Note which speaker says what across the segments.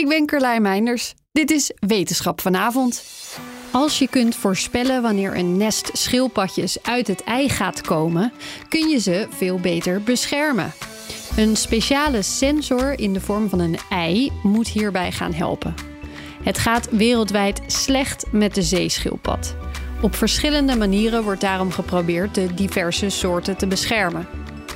Speaker 1: Ik ben Carlijn Meinders. Dit is Wetenschap vanavond. Als je kunt voorspellen wanneer een nest schildpadjes uit het ei gaat komen, kun je ze veel beter beschermen. Een speciale sensor in de vorm van een ei moet hierbij gaan helpen. Het gaat wereldwijd slecht met de zeeschildpad. Op verschillende manieren wordt daarom geprobeerd de diverse soorten te beschermen.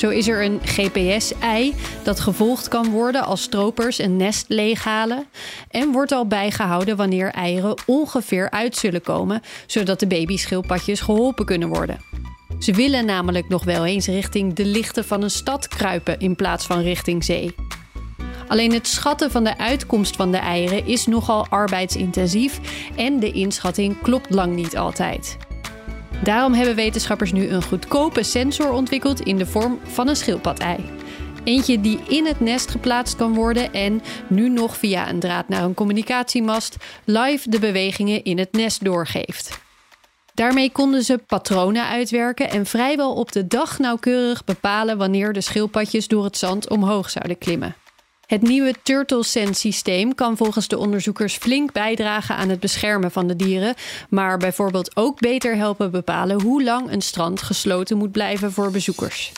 Speaker 1: Zo is er een GPS-ei dat gevolgd kan worden als stropers een nest leeghalen. En wordt al bijgehouden wanneer eieren ongeveer uit zullen komen, zodat de babyschildpadjes geholpen kunnen worden. Ze willen namelijk nog wel eens richting de lichten van een stad kruipen in plaats van richting zee. Alleen het schatten van de uitkomst van de eieren is nogal arbeidsintensief en de inschatting klopt lang niet altijd. Daarom hebben wetenschappers nu een goedkope sensor ontwikkeld in de vorm van een schildpad-ei. Eentje die in het nest geplaatst kan worden en nu nog via een draad naar een communicatiemast live de bewegingen in het nest doorgeeft. Daarmee konden ze patronen uitwerken en vrijwel op de dag nauwkeurig bepalen wanneer de schildpadjes door het zand omhoog zouden klimmen. Het nieuwe TurtleSense-systeem kan volgens de onderzoekers flink bijdragen aan het beschermen van de dieren, maar bijvoorbeeld ook beter helpen bepalen hoe lang een strand gesloten moet blijven voor bezoekers.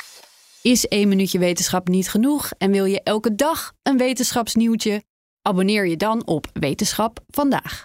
Speaker 1: Is één minuutje wetenschap niet genoeg en wil je elke dag een wetenschapsnieuwtje? Abonneer je dan op Wetenschap vandaag.